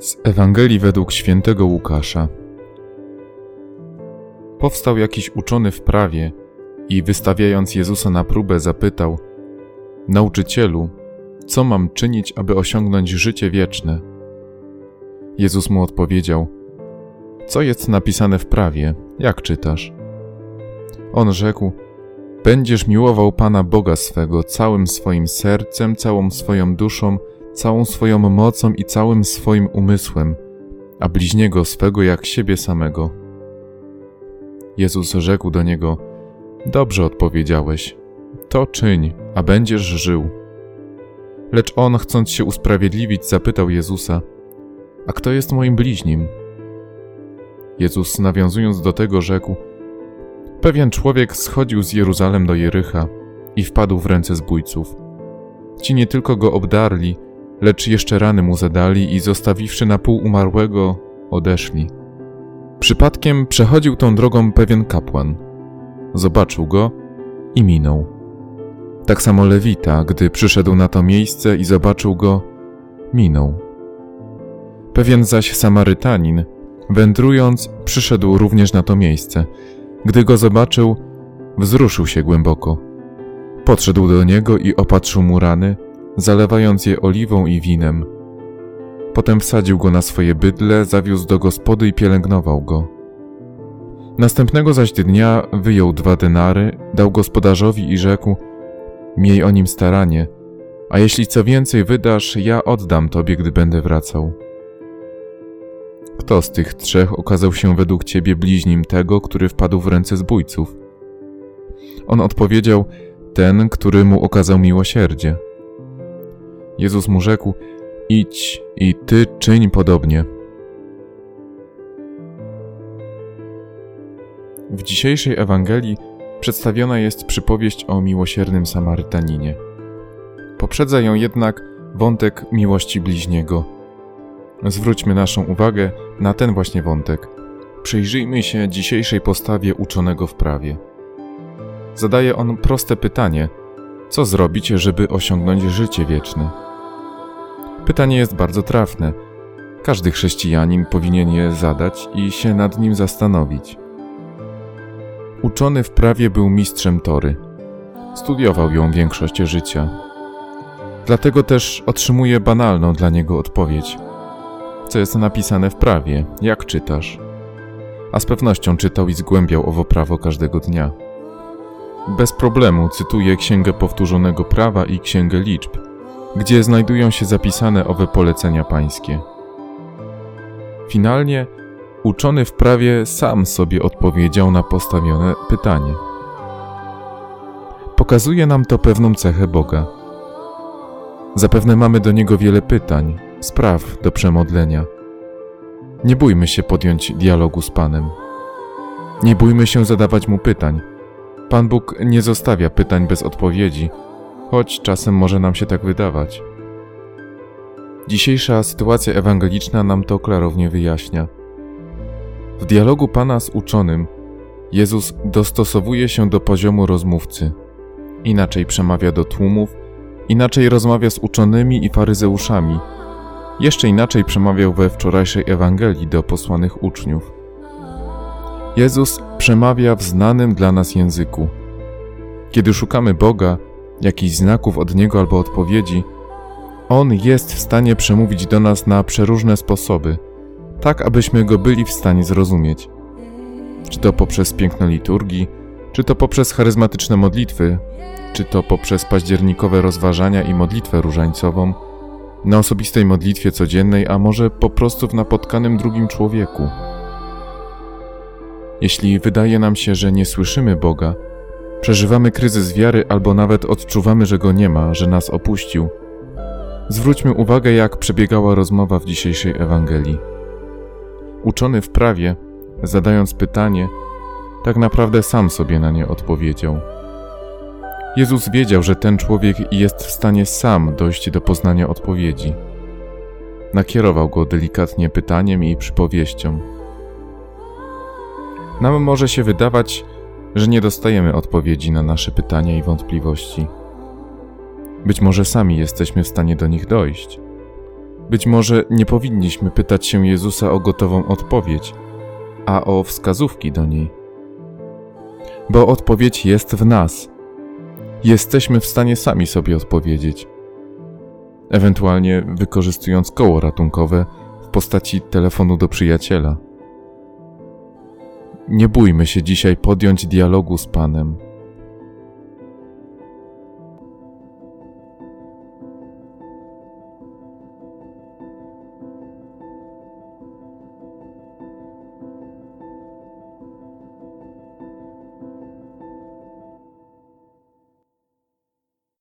Z Ewangelii według świętego Łukasza. Powstał jakiś uczony w prawie i wystawiając Jezusa na próbę zapytał: Nauczycielu, co mam czynić, aby osiągnąć życie wieczne? Jezus mu odpowiedział: Co jest napisane w prawie? Jak czytasz? On rzekł: Będziesz miłował Pana Boga swego całym swoim sercem, całą swoją duszą całą swoją mocą i całym swoim umysłem, a bliźniego swego jak siebie samego. Jezus rzekł do niego: Dobrze odpowiedziałeś, to czyń, a będziesz żył. Lecz on, chcąc się usprawiedliwić, zapytał Jezusa: A kto jest moim bliźnim? Jezus, nawiązując do tego, rzekł: Pewien człowiek schodził z Jeruzalem do Jericha i wpadł w ręce zbójców. Ci nie tylko go obdarli, lecz jeszcze rany mu zadali i zostawiwszy na pół umarłego, odeszli. Przypadkiem przechodził tą drogą pewien kapłan. Zobaczył go i minął. Tak samo Lewita, gdy przyszedł na to miejsce i zobaczył go, minął. Pewien zaś Samarytanin, wędrując, przyszedł również na to miejsce. Gdy go zobaczył, wzruszył się głęboko. Podszedł do niego i opatrzył mu rany, zalewając je oliwą i winem. Potem wsadził go na swoje bydle, zawiózł do gospody i pielęgnował go. Następnego zaś dnia wyjął dwa denary, dał gospodarzowi i rzekł: Miej o nim staranie, a jeśli co więcej wydasz, ja oddam tobie, gdy będę wracał. Kto z tych trzech okazał się według ciebie bliźnim tego, który wpadł w ręce zbójców? On odpowiedział: Ten, który mu okazał miłosierdzie. Jezus mu rzekł: Idź i ty czyń podobnie. W dzisiejszej Ewangelii przedstawiona jest przypowieść o miłosiernym Samarytaninie. Poprzedza ją jednak wątek miłości bliźniego. Zwróćmy naszą uwagę na ten właśnie wątek. Przyjrzyjmy się dzisiejszej postawie uczonego w prawie. Zadaje on proste pytanie: co zrobić, żeby osiągnąć życie wieczne? Pytanie jest bardzo trafne. Każdy chrześcijanin powinien je zadać i się nad nim zastanowić. Uczony w prawie był mistrzem tory. Studiował ją większość życia. Dlatego też otrzymuje banalną dla niego odpowiedź. Co jest napisane w prawie? Jak czytasz? A z pewnością czytał i zgłębiał owo prawo każdego dnia. Bez problemu cytuje Księgę Powtórzonego Prawa i Księgę Liczb – gdzie znajdują się zapisane owe polecenia pańskie. Finalnie uczony w prawie sam sobie odpowiedział na postawione pytanie. Pokazuje nam to pewną cechę Boga. Zapewne mamy do Niego wiele pytań, spraw do przemodlenia. Nie bójmy się podjąć dialogu z Panem. Nie bójmy się zadawać Mu pytań. Pan Bóg nie zostawia pytań bez odpowiedzi, choć czasem może nam się tak wydawać. Dzisiejsza sytuacja ewangeliczna nam to klarownie wyjaśnia. W dialogu Pana z uczonym Jezus dostosowuje się do poziomu rozmówcy. Inaczej przemawia do tłumów, inaczej rozmawia z uczonymi i faryzeuszami, jeszcze inaczej przemawiał we wczorajszej Ewangelii do posłanych uczniów. Jezus przemawia w znanym dla nas języku. Kiedy szukamy Boga, jakichś znaków od Niego albo odpowiedzi, On jest w stanie przemówić do nas na przeróżne sposoby, tak abyśmy Go byli w stanie zrozumieć. Czy to poprzez piękno liturgii, czy to poprzez charyzmatyczne modlitwy, czy to poprzez październikowe rozważania i modlitwę różańcową, na osobistej modlitwie codziennej, a może po prostu w napotkanym drugim człowieku. Jeśli wydaje nam się, że nie słyszymy Boga, Przeżywamy kryzys wiary albo nawet odczuwamy, że go nie ma, że nas opuścił. Zwróćmy uwagę, jak przebiegała rozmowa w dzisiejszej Ewangelii. Uczony w prawie, zadając pytanie, tak naprawdę sam sobie na nie odpowiedział. Jezus wiedział, że ten człowiek jest w stanie sam dojść do poznania odpowiedzi. Nakierował go delikatnie pytaniem i przypowieścią. Nam może się wydawać, że nie dostajemy odpowiedzi na nasze pytania i wątpliwości. Być może sami jesteśmy w stanie do nich dojść. Być może nie powinniśmy pytać się Jezusa o gotową odpowiedź, a o wskazówki do niej. Bo odpowiedź jest w nas. Jesteśmy w stanie sami sobie odpowiedzieć. Ewentualnie wykorzystując koło ratunkowe w postaci telefonu do przyjaciela. Nie bójmy się dzisiaj podjąć dialogu z Panem